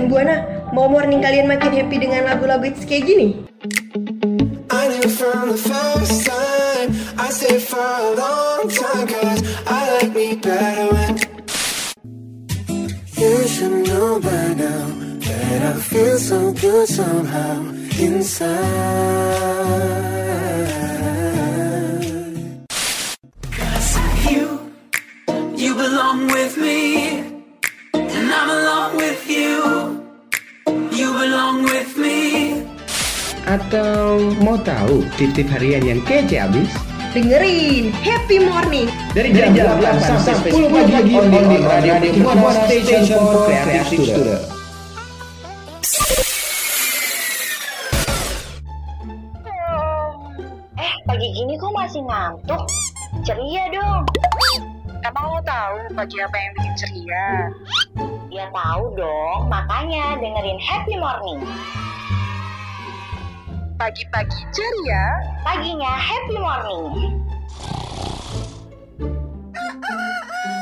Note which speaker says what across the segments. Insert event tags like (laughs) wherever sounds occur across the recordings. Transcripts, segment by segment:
Speaker 1: FM Buana, mau morning kalian makin happy dengan lagu-lagu hits kayak gini?
Speaker 2: Atau mau tahu tip-tip harian yang kece abis?
Speaker 1: Dengerin Happy Morning
Speaker 2: Dari jam, 8 sampai 10 pagi on the radio, radio Buana Station for Creative Student.
Speaker 3: Eh, pagi gini kok masih ngantuk? Ceria dong.
Speaker 4: Emang lo tahu pagi apa yang bikin ceria?
Speaker 3: Ya tahu dong, makanya dengerin Happy Morning.
Speaker 4: Pagi-pagi ceria,
Speaker 3: Paginya Happy Morning.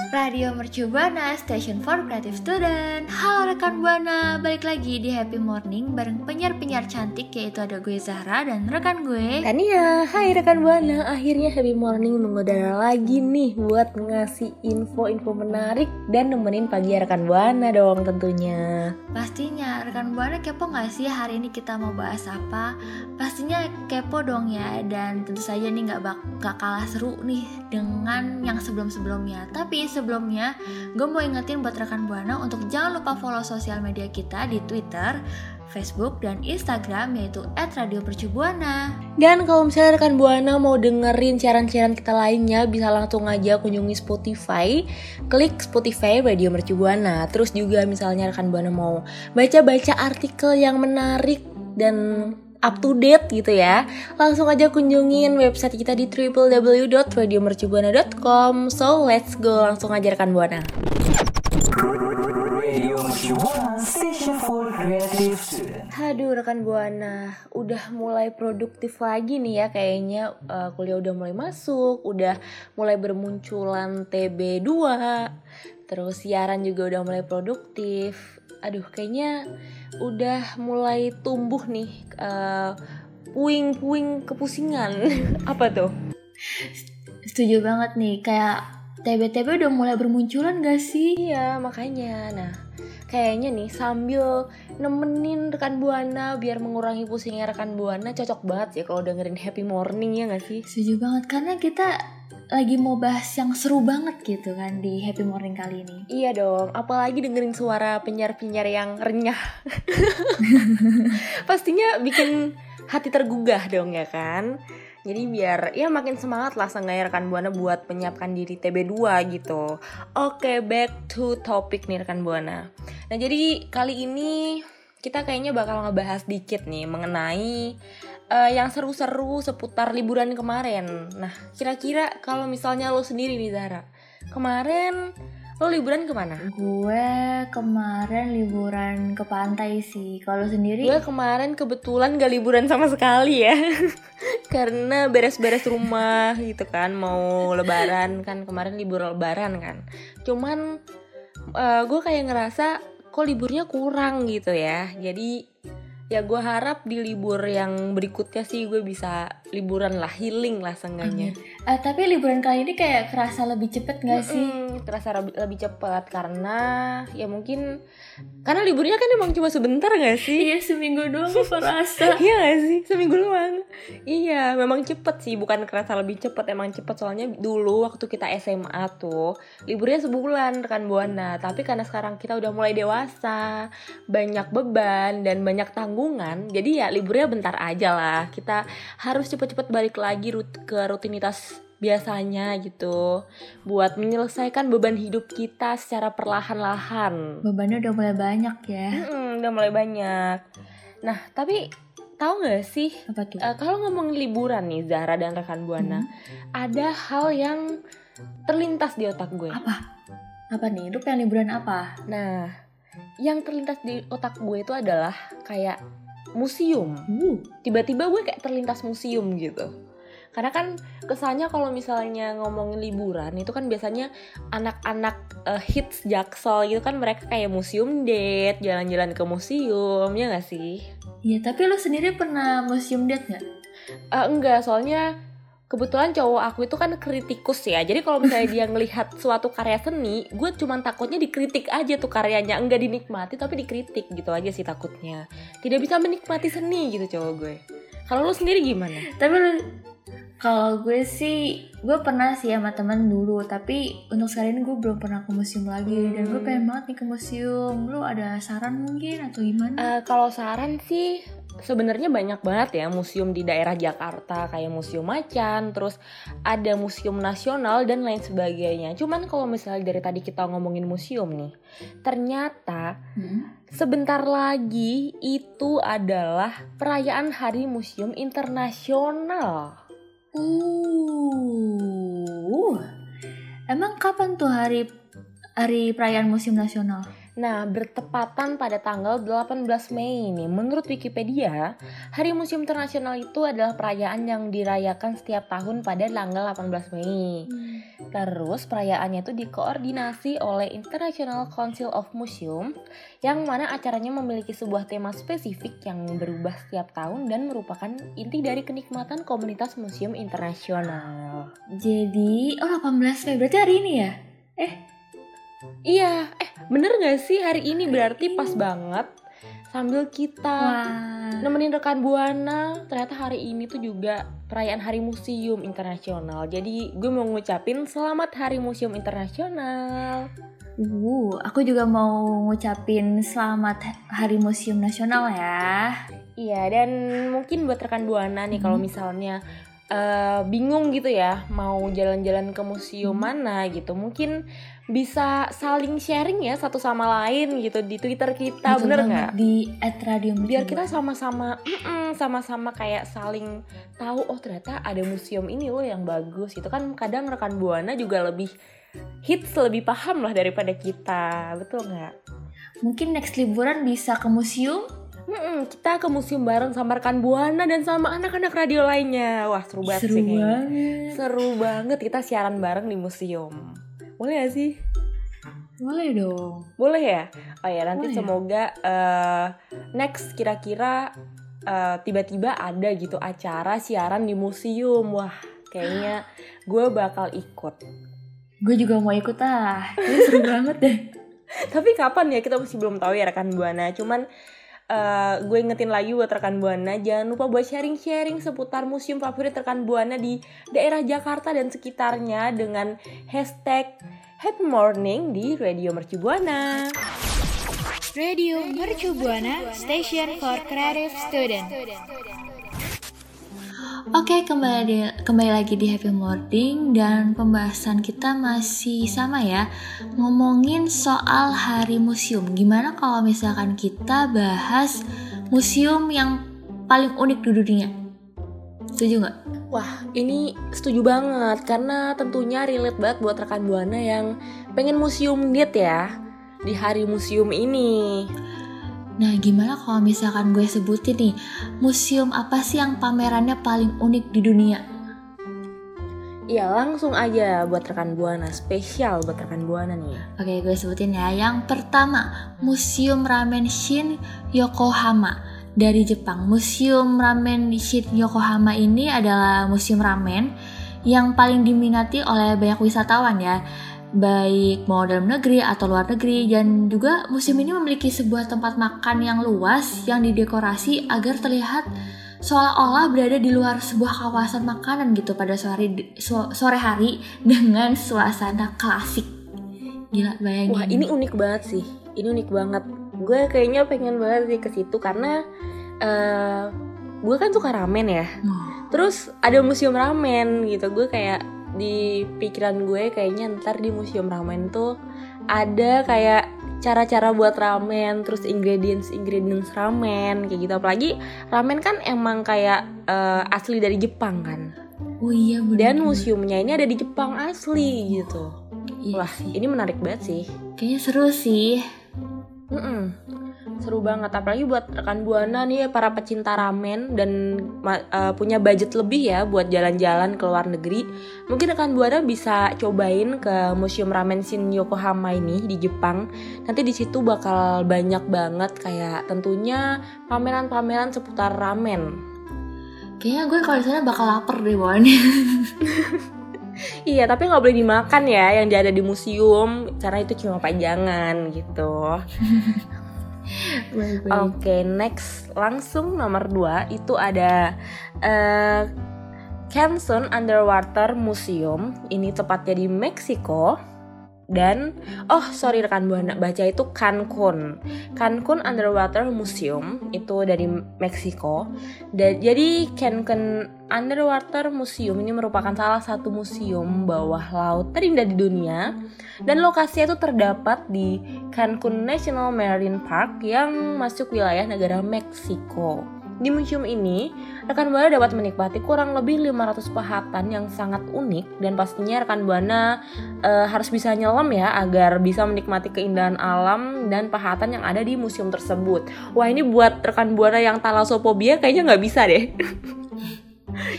Speaker 5: Radio Mercu Buana, Station for Creative Student Halo rekan Buana, balik lagi di Happy Morning bareng penyiar-penyiar cantik yaitu ada gue Zahra dan rekan gue
Speaker 6: Tania, hai rekan Buana, akhirnya Happy Morning mengudara lagi nih buat ngasih info-info menarik dan nemenin pagi rekan Buana dong tentunya.
Speaker 5: Pastinya rekan Buana kepo gak sih hari ini kita mau bahas apa? Pastinya kepo dong ya dan tentu saja nih gak, bak gak kalah seru nih dengan yang sebelum-sebelumnya Tapi sebelumnya gue mau ingetin buat rekan Buana untuk jangan lupa follow sosial media kita di Twitter, Facebook, dan Instagram yaitu @radiopercubuana.
Speaker 6: Dan kalau misalnya rekan Buana mau dengerin siaran-siaran kita lainnya bisa langsung aja kunjungi Spotify, klik Spotify Radio Mercu Buana. Terus juga misalnya rekan Buana mau baca-baca artikel yang menarik dan up to date gitu ya. Langsung aja kunjungin website kita di www.radiomercubuana.com so let's go. Langsung aja rekan buana. Aduh rekan buana, udah mulai produktif lagi nih ya kayaknya. Uh, kuliah udah mulai masuk, udah mulai bermunculan TB2, terus siaran juga udah mulai produktif. Aduh kayaknya udah mulai tumbuh nih uh, puing-puing kepusingan. (laughs) Apa tuh?
Speaker 5: Setuju banget nih, kayak TB-TB udah mulai bermunculan gak sih?
Speaker 6: Iya makanya, nah kayaknya nih sambil nemenin rekan buana biar mengurangi pusingnya rekan buana cocok banget ya kalau dengerin happy morning ya gak sih?
Speaker 5: Setuju banget karena kita lagi mau bahas yang seru banget gitu kan di happy morning kali ini.
Speaker 6: Iya dong, apalagi dengerin suara penyiar-penyiar yang renyah. (laughs) Pastinya bikin hati tergugah dong ya kan? Jadi biar ya makin semangat lah seenggaknya rekan Buana buat menyiapkan diri TB2 gitu. Oke, back to topic nih rekan Buana. Nah, jadi kali ini kita kayaknya bakal ngebahas dikit nih mengenai uh, yang seru-seru seputar liburan kemarin. Nah, kira-kira kalau misalnya lo sendiri nih Zara, kemarin lo liburan ke mana?
Speaker 5: Gue kemarin liburan ke pantai sih. Kalau sendiri?
Speaker 6: Gue kemarin kebetulan gak liburan sama sekali ya. (laughs) Karena beres-beres rumah gitu kan, mau lebaran kan kemarin libur lebaran kan. Cuman uh, gue kayak ngerasa kok liburnya kurang gitu ya. Jadi ya gue harap di libur yang berikutnya sih gue bisa liburan lah healing lah seenggaknya
Speaker 5: uh, tapi liburan kali ini kayak kerasa lebih cepet gak sih?
Speaker 6: Mm, terasa lebih, lebih cepet karena ya mungkin karena liburnya kan emang cuma sebentar gak sih?
Speaker 5: Iya seminggu doang gue rasa (laughs)
Speaker 6: iya gak sih? Seminggu doang. Iya memang cepet sih bukan kerasa lebih cepet emang cepet. Soalnya dulu waktu kita SMA tuh liburnya sebulan rekan buana. Tapi karena sekarang kita udah mulai dewasa banyak beban dan banyak tanggung tanggungan jadi ya liburnya bentar aja lah. Kita harus cepet-cepet balik lagi rut ke rutinitas biasanya gitu buat menyelesaikan beban hidup kita secara perlahan-lahan
Speaker 5: bebannya udah mulai banyak ya
Speaker 6: mm udah mulai banyak nah tapi tahu nggak sih
Speaker 5: apa tuh
Speaker 6: uh, kalau ngomong liburan nih Zahra dan rekan buana hmm. ada hal yang terlintas di otak gue
Speaker 5: apa apa nih lu pengen liburan apa
Speaker 6: nah yang terlintas di otak gue itu adalah kayak museum.
Speaker 5: Uh.
Speaker 6: Tiba-tiba gue kayak terlintas museum gitu. Karena kan kesannya kalau misalnya ngomongin liburan itu kan biasanya anak-anak eh, hits jaksel gitu kan mereka kayak museum date, jalan-jalan ke museum, ya gak sih?
Speaker 5: Iya, tapi lo sendiri pernah museum date nggak?
Speaker 6: Eh, enggak, soalnya kebetulan cowok aku itu kan kritikus ya. Jadi kalau misalnya (laughs) dia ngelihat suatu karya seni, gue cuman takutnya dikritik aja tuh karyanya, enggak dinikmati tapi dikritik gitu aja sih takutnya. Tidak bisa menikmati seni gitu cowok gue. Kalau lu sendiri gimana?
Speaker 5: Tapi lo kalau gue sih gue pernah sih sama temen dulu tapi untuk sekarang ini gue belum pernah ke museum lagi dan gue pengen banget nih ke museum lu ada saran mungkin atau gimana
Speaker 6: Eh, kalau saran sih sebenarnya banyak banget ya museum di daerah Jakarta kayak Museum Macan, terus ada museum nasional dan lain sebagainya. Cuman kalau misalnya dari tadi kita ngomongin museum nih, ternyata
Speaker 5: Hmm?
Speaker 6: sebentar lagi itu adalah perayaan Hari Museum Internasional.
Speaker 5: Uh, emang kapan tuh hari hari perayaan museum nasional?
Speaker 6: Nah, bertepatan pada tanggal 18 Mei ini, menurut Wikipedia, Hari Museum Internasional itu adalah perayaan yang dirayakan setiap tahun pada tanggal 18 Mei. Terus perayaannya itu dikoordinasi oleh International Council of Museum yang mana acaranya memiliki sebuah tema spesifik yang berubah setiap tahun dan merupakan inti dari kenikmatan komunitas museum internasional.
Speaker 5: Jadi, oh 18 Mei berarti hari ini ya?
Speaker 6: Iya, eh bener gak sih hari ini berarti pas banget sambil kita
Speaker 5: Wah.
Speaker 6: nemenin rekan buana ternyata hari ini tuh juga perayaan Hari Museum Internasional. Jadi gue mau ngucapin selamat Hari Museum Internasional.
Speaker 5: Uh, aku juga mau ngucapin selamat Hari Museum Nasional ya.
Speaker 6: Iya, dan mungkin buat rekan Buana nih kalau misalnya eh, bingung gitu ya, mau jalan-jalan ke museum mana gitu, mungkin bisa saling sharing ya satu sama lain gitu di Twitter kita,
Speaker 5: Betul
Speaker 6: bener nggak?
Speaker 5: Di @radio
Speaker 6: Biar kita sama-sama, mm-mm, sama-sama kayak saling tahu, oh ternyata ada museum ini loh yang bagus. Itu kan kadang rekan Buana juga lebih hits, lebih paham lah daripada kita, betul nggak?
Speaker 5: Mungkin next liburan bisa ke museum.
Speaker 6: Mm-mm, kita ke museum bareng sama rekan Buana dan sama anak-anak radio lainnya. Wah seru banget
Speaker 5: Seru
Speaker 6: sih
Speaker 5: banget.
Speaker 6: Seru banget kita siaran bareng di museum. Boleh gak sih?
Speaker 5: Boleh dong.
Speaker 6: Boleh ya? Oh ya nanti
Speaker 5: Boleh.
Speaker 6: semoga eh, next kira-kira eh, tiba-tiba ada gitu acara siaran di museum. Wah kayaknya gue bakal ikut.
Speaker 5: Gue juga mau ikut ah. Ini seru (laughs) banget deh.
Speaker 6: Tapi kapan ya kita masih belum tahu ya rekan Buana. Cuman eh, gue ingetin lagi buat rekan Buana jangan lupa buat sharing-sharing seputar museum favorit rekan Buana di daerah Jakarta dan sekitarnya dengan hashtag Happy Morning di Radio Mercu Buana.
Speaker 7: Radio Mercu Buana Station for Creative Student.
Speaker 5: Oke, kembali di- kembali lagi di Happy Morning dan pembahasan kita masih sama ya. Ngomongin soal Hari Museum. Gimana kalau misalkan kita bahas museum yang paling unik di dunia? Setuju nggak?
Speaker 6: Wah, ini setuju banget karena tentunya relate banget buat rekan Buana yang pengen museum date ya di hari museum ini.
Speaker 5: Nah, gimana kalau misalkan gue sebutin nih, museum apa sih yang pamerannya paling unik di dunia?
Speaker 6: Ya langsung aja buat rekan Buana, spesial buat rekan Buana nih.
Speaker 5: Oke, gue sebutin ya. Yang pertama, Museum Ramen Shin Yokohama dari Jepang. Museum Ramen Shin Yokohama ini adalah museum ramen yang paling diminati oleh banyak wisatawan ya. Baik mau dalam negeri atau luar negeri dan juga museum ini memiliki sebuah tempat makan yang luas yang didekorasi agar terlihat seolah-olah berada di luar sebuah kawasan makanan gitu pada sore so- sore hari (laughs) dengan suasana klasik. Gila bayangin.
Speaker 6: Wah ini unik banget sih, ini unik banget. Gue kayaknya pengen banget sih ke situ karena eh gue kan suka ramen ya.
Speaker 5: Oh.
Speaker 6: Terus ada museum ramen gitu, gue kayak di pikiran gue kayaknya ntar di museum ramen tuh ada kayak cara-cara buat ramen, terus ingredients ingredients ramen kayak gitu. Apalagi ramen kan emang kayak eh, asli dari Jepang kan.
Speaker 5: Oh iya bener
Speaker 6: Dan museumnya ini ada di Jepang asli gitu.
Speaker 5: Iya
Speaker 6: Wah
Speaker 5: sih.
Speaker 6: ini menarik banget sih.
Speaker 5: Kayaknya seru sih.
Speaker 6: Mm-mm. Seru banget. Apalagi buat rekan buana nih para pecinta ramen dan eh, punya budget lebih ya buat jalan-jalan ke luar negeri. Mungkin rekan buana bisa cobain ke museum ramen Shin Yokohama ini di Jepang. Nanti di situ bakal banyak banget kayak tentunya pameran-pameran seputar ramen.
Speaker 5: Kayaknya gue kalau sana bakal lapar deh bawaannya. (laughs)
Speaker 6: Iya, tapi nggak boleh dimakan ya yang ada di museum. Karena itu cuma pajangan gitu. (laughs) Oke, next langsung nomor 2 itu ada eh Canson Underwater Museum. Ini tepatnya di Meksiko. Dan oh sorry rekan buana baca itu Cancun. Cancun Underwater Museum itu dari Meksiko. Dan jadi Cancun Underwater Museum ini merupakan salah satu museum bawah laut terindah di dunia dan lokasinya itu terdapat di Cancun National Marine Park yang masuk wilayah negara Meksiko. Di museum ini, rekan Buana dapat menikmati kurang lebih 500 pahatan yang sangat unik dan pastinya rekan Buana eh, harus bisa nyelam ya agar bisa menikmati keindahan alam dan pahatan yang ada di museum tersebut. Wah ini buat rekan Buana yang talasophobia kayaknya nggak bisa deh. (laughs)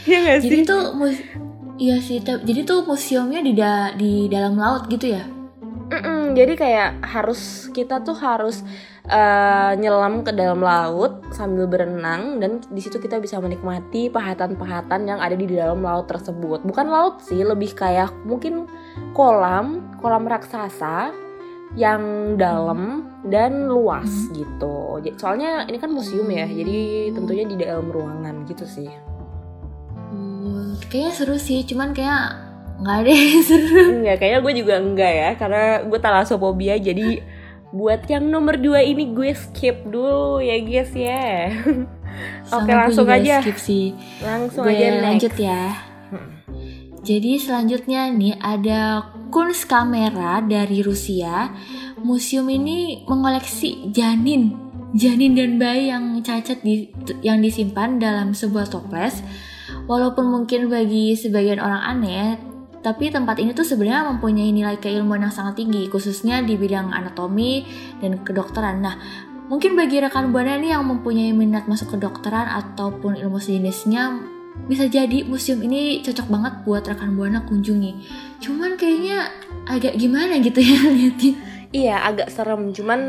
Speaker 6: Iya nggak sih?
Speaker 5: Jadi tuh Iya sih, jadi tuh museumnya di da- di dalam laut gitu ya?
Speaker 6: Mm-mm, jadi kayak harus kita tuh harus eh, nyelam ke dalam laut sambil berenang dan di situ kita bisa menikmati pahatan-pahatan yang ada di dalam laut tersebut. Bukan laut sih, lebih kayak mungkin kolam, kolam raksasa yang dalam dan luas gitu. Soalnya ini kan museum ya, jadi tentunya di dalam ruangan gitu sih.
Speaker 5: Hmm, kayaknya seru sih, cuman kayak nggak deh (laughs) seru.
Speaker 6: Enggak, kayaknya gue juga enggak ya Karena gue talasophobia Jadi buat yang nomor dua ini gue skip dulu ya guys ya (laughs) Oke langsung aja
Speaker 5: skip sih.
Speaker 6: Langsung
Speaker 5: gue
Speaker 6: aja next.
Speaker 5: lanjut ya. Jadi selanjutnya nih ada Kunstkamera dari Rusia. Museum ini mengoleksi janin, janin dan bayi yang cacat di, yang disimpan dalam sebuah toples. Walaupun mungkin bagi sebagian orang aneh, tapi tempat ini tuh sebenarnya mempunyai nilai keilmuan yang sangat tinggi, khususnya di bidang anatomi dan kedokteran. Nah, mungkin bagi rekan buana nih yang mempunyai minat masuk kedokteran ataupun ilmu sejenisnya, bisa jadi museum ini cocok banget buat rekan buana kunjungi. Cuman kayaknya agak gimana gitu ya (laughs) liatin.
Speaker 6: Iya agak serem Cuman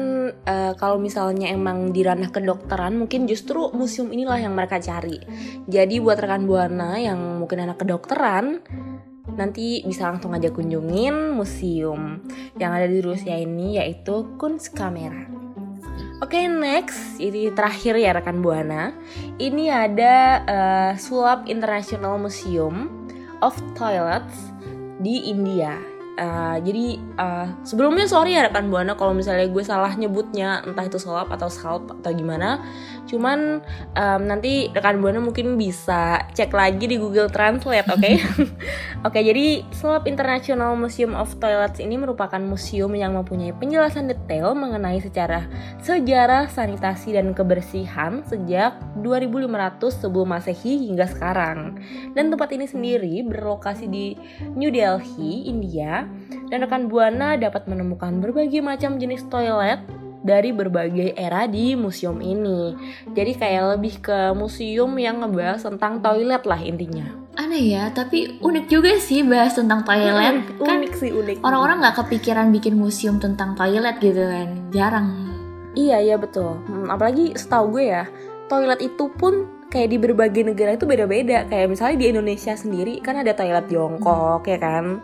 Speaker 6: eh, kalau misalnya emang di ranah kedokteran Mungkin justru museum inilah yang mereka cari Jadi buat rekan Buana yang mungkin anak kedokteran Nanti bisa langsung aja kunjungin museum Yang ada di Rusia ini yaitu Kunstkamera Oke next, ini terakhir ya rekan Buana. Ini ada eh, Sulap International Museum of Toilets di India. Eh, jadi eh, sebelumnya sorry ya rekan Buana kalau misalnya gue salah nyebutnya entah itu sulap atau scalp atau gimana. Cuman em, nanti rekan Buana mungkin bisa cek lagi di Google Translate, oke? (laughs) Oke, jadi Sulap International Museum of Toilets ini merupakan museum yang mempunyai penjelasan detail mengenai secara sejarah sanitasi dan kebersihan sejak 2500 sebelum Masehi hingga sekarang. Dan tempat ini sendiri berlokasi di New Delhi, India, dan rekan Buana dapat menemukan berbagai macam jenis toilet dari berbagai era di museum ini. Jadi kayak lebih ke museum yang ngebahas tentang toilet lah intinya.
Speaker 5: Aneh ya, tapi unik juga sih bahas tentang toilet.
Speaker 6: Hmm,
Speaker 5: kan
Speaker 6: unik sih unik.
Speaker 5: orang-orang nggak kepikiran bikin museum tentang toilet gitu kan. Jarang.
Speaker 6: Iya iya betul. Hmm, apalagi setahu gue ya, toilet itu pun kayak di berbagai negara itu beda-beda. Kayak misalnya di Indonesia sendiri kan ada toilet jongkok ya kan.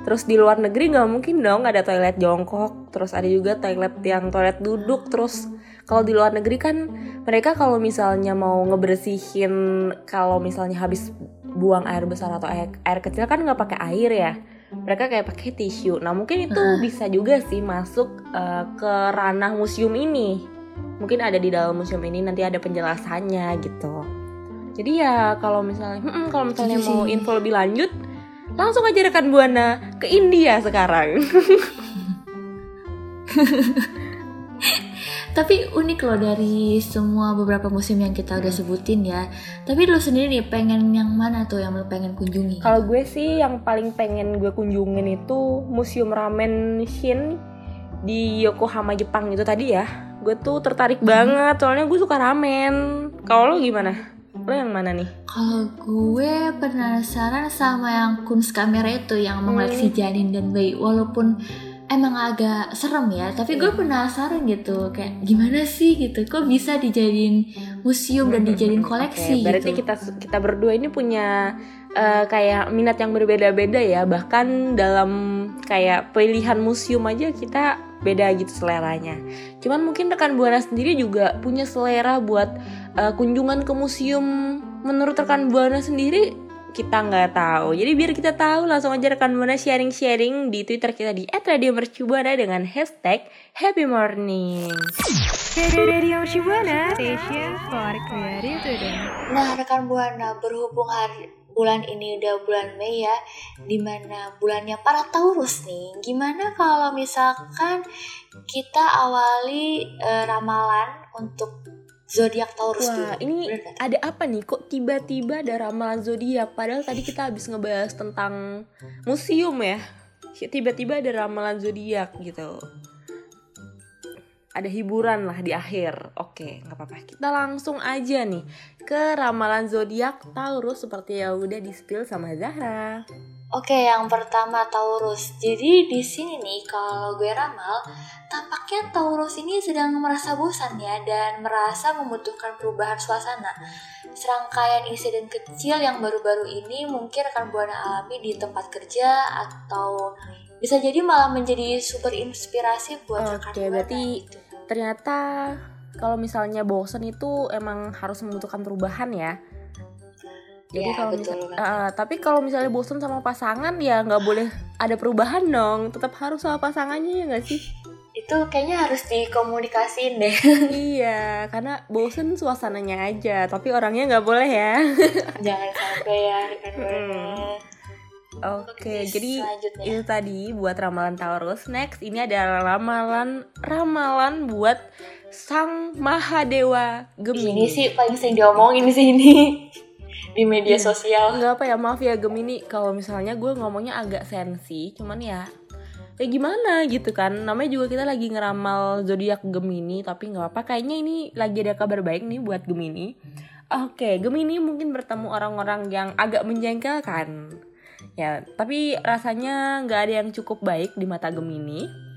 Speaker 6: Terus di luar negeri nggak mungkin dong ada toilet jongkok. Terus ada juga toilet yang toilet duduk. Terus kalau di luar negeri kan mereka kalau misalnya mau ngebersihin kalau misalnya habis buang air besar atau air, air kecil kan nggak pakai air ya mereka kayak pakai tisu nah mungkin itu
Speaker 5: Nah.
Speaker 6: bisa juga sih masuk eh, ke ranah museum ini mungkin ada di dalam museum ini nanti ada penjelasannya gitu jadi ya kalau misalnya mm-mm, kalau misalnya mau info lebih lanjut langsung aja rekan buana ke India sekarang (laughs)
Speaker 5: Tapi unik loh dari semua beberapa museum yang kita udah sebutin ya. Tapi lu sendiri nih pengen yang mana tuh yang lu pengen kunjungi?
Speaker 6: Kalau gue sih yang paling pengen gue kunjungin itu Museum Ramen Shin di Yokohama Jepang itu tadi ya. gue tuh tertarik banget soalnya gue suka ramen kalau lo gimana lo yang mana nih?
Speaker 5: Kalau gue penasaran sama yang Kunz kamera itu yang mengoleksi janin dan bayi. Walaupun emang agak serem ya, tapi gue penasaran gitu. Kayak gimana sih gitu, kok bisa dijadiin museum dan dijadiin koleksi
Speaker 6: Oke, berarti
Speaker 5: gitu.
Speaker 6: kita kita berdua ini punya eh, kayak minat yang berbeda-beda ya. Bahkan dalam kayak pilihan museum aja kita beda gitu seleranya. Cuman mungkin rekan buana sendiri juga punya selera buat eh, kunjungan ke museum. Menurut rekan buana sendiri kita nggak tahu. Jadi biar kita tahu langsung aja rekan buana sharing-sharing di twitter kita di @radiomercubuana dengan hashtag happy morning
Speaker 7: Radio Mercubuana Station for Creative.
Speaker 5: Nah, rekan buana berhubung hari bulan ini udah bulan Mei ya, di mana bulannya para Taurus nih. Gimana kalau misalkan kita awali eh, ramalan untuk zodiak Taurus
Speaker 6: Wah,
Speaker 5: dulu?
Speaker 6: ini
Speaker 5: Bener
Speaker 6: ada apa nih? Kok tiba-tiba ada ramalan zodiak? Padahal tadi kita habis ngebahas tentang museum ya. Tiba-tiba ada ramalan zodiak gitu. Ada hiburan lah di akhir. Oke, nggak apa-apa. Kita langsung aja nih ke ramalan zodiak Taurus seperti yang udah di-spill sama Zahra.
Speaker 5: Oke, yang pertama Taurus. Jadi di sini nih kalau gue ramal, tampaknya Taurus ini sedang merasa bosan ya dan merasa membutuhkan perubahan suasana. Serangkaian insiden kecil yang baru-baru ini mungkin akan buana alami di tempat kerja atau bisa jadi malah menjadi sumber inspirasi buat rekan
Speaker 6: Oke,
Speaker 5: buana
Speaker 6: berarti
Speaker 5: gitu.
Speaker 6: ternyata kalau misalnya bosen itu emang harus membutuhkan perubahan ya. Jadi
Speaker 5: Ya,
Speaker 6: kalau
Speaker 5: betul
Speaker 6: misal-
Speaker 5: banget.
Speaker 6: eh, tapi kalau misalnya bosen sama pasangan ya nggak boleh ada perubahan dong. Tetap harus sama pasangannya ya nggak sih?
Speaker 5: Itu kayaknya harus dikomunikasiin deh. (laughs)
Speaker 6: iya, karena bosen suasananya aja, tapi orangnya nggak boleh ya.
Speaker 5: Jangan sampai ya rekan buana.
Speaker 6: Oke,
Speaker 5: Oke,
Speaker 6: jadi itu tadi buat ramalan Taurus. Next, ini adalah ramalan ramalan buat Sang Mahadewa
Speaker 5: Ini
Speaker 6: Gemini.
Speaker 5: sih paling sering diomongin sih ini (laughs) di media
Speaker 6: Iya.
Speaker 5: sosial.
Speaker 6: Nggak apa ya, maaf ya Gemini kalau misalnya gue ngomongnya agak sensi, cuman ya ya gimana gitu kan namanya juga kita lagi ngeramal zodiak Gemini tapi nggak apa kayaknya ini lagi ada kabar baik nih buat Gemini oke Gemini mungkin bertemu orang-orang yang agak menjengkelkan ya tapi rasanya nggak ada yang cukup baik di mata Gemini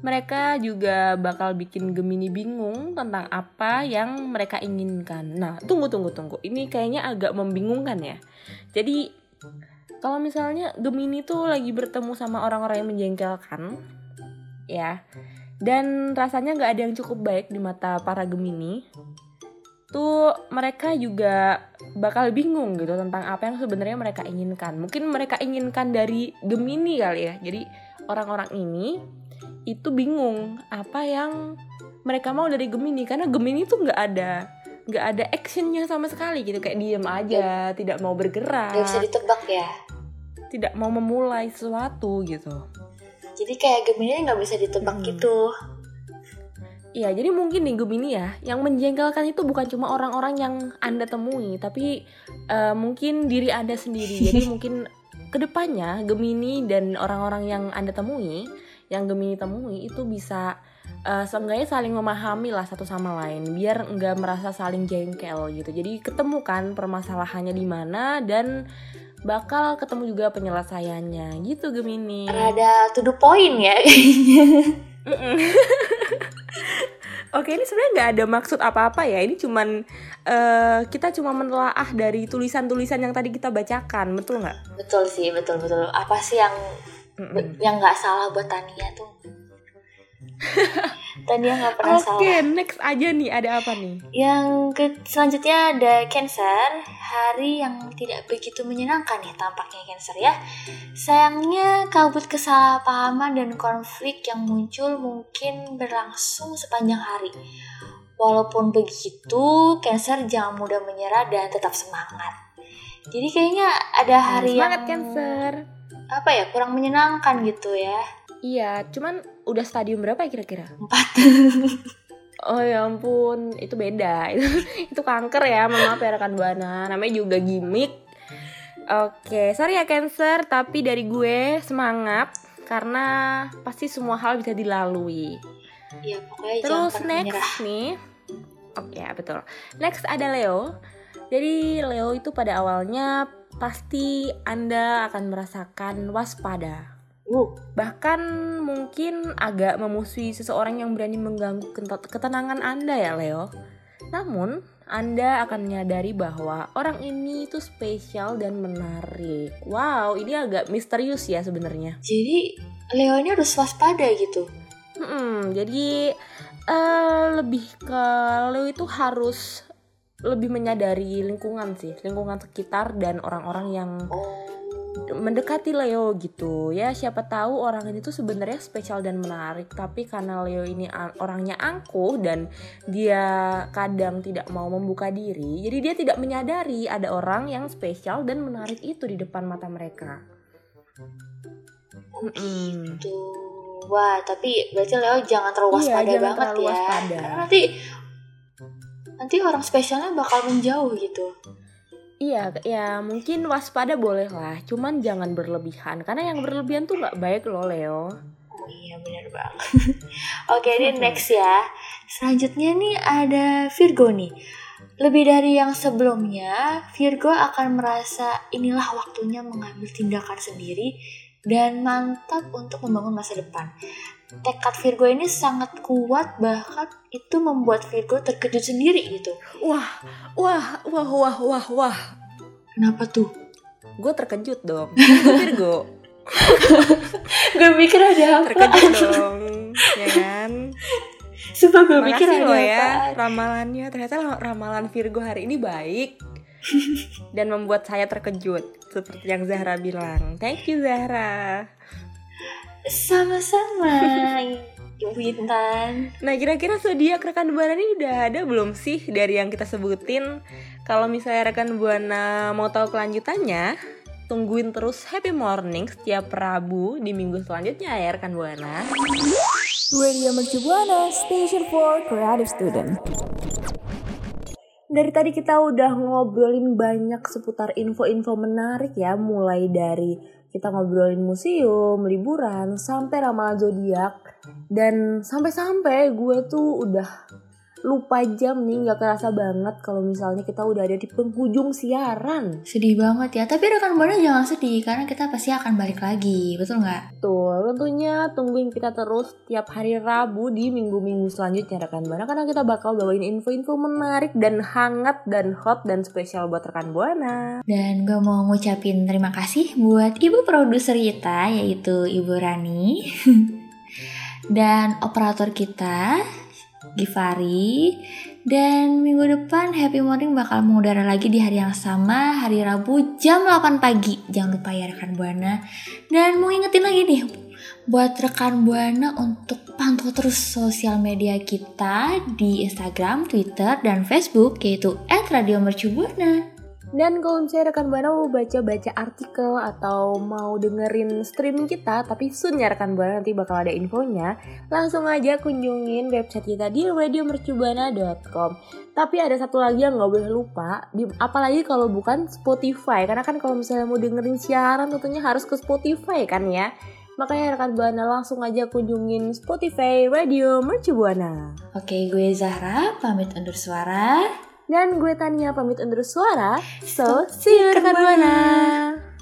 Speaker 6: mereka juga bakal bikin Gemini bingung tentang apa yang mereka inginkan. Nah, tunggu tunggu tunggu. Ini kayaknya agak membingungkan ya. Jadi kalau misalnya Gemini tuh lagi bertemu sama orang-orang yang menjengkelkan, ya, dan rasanya nggak ada yang cukup baik di mata para Gemini, tuh mereka juga bakal bingung gitu tentang apa yang sebenarnya mereka inginkan. Mungkin mereka inginkan dari Gemini kali ya. Jadi orang-orang ini itu bingung apa yang mereka mau dari Gemini karena Gemini tuh nggak ada nggak ada actionnya sama sekali gitu kayak diem aja tidak mau bergerak
Speaker 5: Gak bisa ditebak ya.
Speaker 6: tidak mau memulai sesuatu gitu
Speaker 5: Jadi kayak Gemini nggak bisa ditebak
Speaker 6: Hmm.
Speaker 5: gitu.
Speaker 6: Iya, jadi mungkin nih Gemini ya, yang menjengkelkan itu bukan cuma orang-orang yang Anda temui, tapi eh, mungkin diri Anda sendiri. Jadi (laughs) mungkin ke depannya Gemini dan orang-orang yang Anda temui, yang Gemini temui itu bisa eh, seenggaknya saling memahami lah satu sama lain, biar nggak merasa saling jengkel gitu. Jadi ketemu kan permasalahannya di mana dan bakal ketemu juga penyelesaiannya gitu Gemini.
Speaker 5: Rada to the point ya kayaknya. (laughs) (laughs)
Speaker 6: Oke, ini sebenarnya nggak ada maksud apa-apa ya. Ini cuman eh, kita cuma menelaah dari tulisan-tulisan yang tadi kita bacakan, betul nggak?
Speaker 5: betul sih, betul betul. Apa sih yang
Speaker 6: Mm-mm.
Speaker 5: yang nggak salah buat Tania tuh? (laughs) Tania nggak pernah
Speaker 6: Oke,
Speaker 5: salah.
Speaker 6: next aja nih. Ada apa nih?
Speaker 5: Yang ke selanjutnya ada Cancer, hari yang tidak begitu menyenangkan nih tampaknya Cancer ya. Sayangnya kabut kesalahpahaman dan konflik yang muncul mungkin berlangsung sepanjang hari. Walaupun begitu, Cancer jangan mudah menyerah dan tetap semangat. Jadi kayaknya ada hari
Speaker 6: Semangat
Speaker 5: yang
Speaker 6: Cancer.
Speaker 5: apa ya kurang menyenangkan gitu ya.
Speaker 6: Iya, cuman udah stadium berapa ya kira-kira?
Speaker 5: Empat. (laughs)
Speaker 6: Oh ya ampun, itu beda. (laughs) Itu, itu kanker ya, maaf ya rekan Buana. Namanya juga gimmick. Oke, sorry ya Cancer, tapi dari gue semangat karena pasti semua hal bisa dilalui.
Speaker 5: ya pokoknya
Speaker 6: Terus next
Speaker 5: menyerah
Speaker 6: nih. Oke, ya betul. Next ada Leo. Jadi Leo itu pada awalnya pasti Anda akan merasakan waspada.
Speaker 5: Uh
Speaker 6: Bahkan mungkin agak memusuhi seseorang yang berani mengganggu ketenangan Anda ya Leo. Namun, Anda akan menyadari bahwa orang ini itu spesial dan menarik. Wow, ini agak misterius ya sebenarnya.
Speaker 5: jadi Leo ini harus waspada gitu
Speaker 6: Hmm, jadi eh, lebih ke Leo itu harus lebih menyadari lingkungan sih, lingkungan sekitar dan orang-orang yang
Speaker 5: oh
Speaker 6: mendekati Leo gitu ya. Siapa tahu orang ini tuh sebenarnya spesial dan menarik, tapi karena Leo ini orangnya angkuh dan dia kadang tidak mau membuka diri, jadi dia tidak menyadari ada orang yang spesial dan menarik itu di depan mata mereka. Mm-mm.
Speaker 5: gitu wah tapi berarti Leo jangan terlalu
Speaker 6: Iya,
Speaker 5: waspada
Speaker 6: jangan
Speaker 5: banget
Speaker 6: terlalu
Speaker 5: ya
Speaker 6: waspada.
Speaker 5: Karena nanti nanti orang spesialnya bakal menjauh gitu
Speaker 6: Iya, ya mungkin waspada boleh lah, cuman jangan berlebihan karena yang berlebihan tuh nggak baik loh Leo.
Speaker 5: Oh iya benar banget. (laughs) Oke ini next ya. Selanjutnya nih ada Virgo nih. Lebih dari yang sebelumnya, Virgo akan merasa inilah waktunya mengambil tindakan sendiri dan mantap untuk membangun masa depan. Tekad Virgo ini sangat kuat bahkan itu membuat Virgo terkejut sendiri gitu.
Speaker 6: Wah, wah, wah, wah, wah, wah.
Speaker 5: Kenapa tuh?
Speaker 6: Gue terkejut dong. Gue (laughs) Virgo,
Speaker 5: Gue mikir ada apa?
Speaker 6: terkejut dong, ya kan?
Speaker 5: Sumpah gue mikir ada
Speaker 6: ya ramalannya. Ternyata ramalan Virgo hari ini baik dan membuat saya terkejut seperti yang Zahra bilang. Thank you Zahra.
Speaker 5: Sama-sama. Ibu Intan.
Speaker 6: Nah kira-kira zodiak rekan buana ini udah ada belum sih dari yang kita sebutin? Kalau misalnya rekan buana mau tahu kelanjutannya, tungguin terus Happy Morning setiap Rabu di minggu selanjutnya ya rekan buana.
Speaker 8: Radio Mercu Buana, Station for Creative Student.
Speaker 6: Dari tadi kita udah ngobrolin banyak seputar info-info menarik ya, mulai dari kita ngobrolin museum, liburan, sampai ramalan zodiak, dan sampai-sampai gue tuh udah lupa jam nih, nggak kerasa banget kalau misalnya kita udah ada di penghujung siaran.
Speaker 5: Sedih banget ya, tapi rekan Buana jangan sedih karena kita pasti akan balik lagi, betul nggak?
Speaker 6: Tuh, tentunya tungguin kita terus tiap hari Rabu di minggu-minggu selanjutnya rekan Buana karena kita bakal bawain info-info menarik dan hangat dan hot dan spesial buat rekan Buana.
Speaker 5: Dan gue mau ngucapin terima kasih buat ibu produser kita yaitu Ibu Rani (laughs) dan operator kita Givari dan minggu depan Happy Morning bakal mengudara lagi di hari yang sama hari Rabu jam 8 pagi. Jangan lupa ya rekan Buana. Dan mau ingetin lagi nih buat rekan Buana untuk pantau terus sosial media kita di Instagram, Twitter, dan Facebook yaitu @radiomercubuana.
Speaker 6: Dan kalau misalnya rekan Buana mau baca-baca artikel atau mau dengerin streaming kita, tapi soon ya rekan Buana nanti bakal ada infonya, langsung aja kunjungin website kita di radiomercubuana.com. Tapi ada satu lagi yang nggak boleh lupa, apalagi kalau bukan Spotify, karena kan kalau misalnya mau dengerin siaran tentunya harus ke Spotify kan ya. Makanya rekan Buana langsung aja kunjungin Spotify Radio Mercubuana.
Speaker 5: Oke, gue Zahra pamit undur suara.
Speaker 6: Dan gue Tania pamit undur suara. So, see you rekan Buana.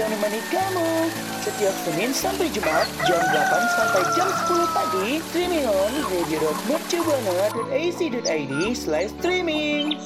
Speaker 2: Menemani kamu Setiap Senin sampai Jumat Jam 8 sampai jam 10 pagi Streaming on radio.mercubuana.ac.id slash streaming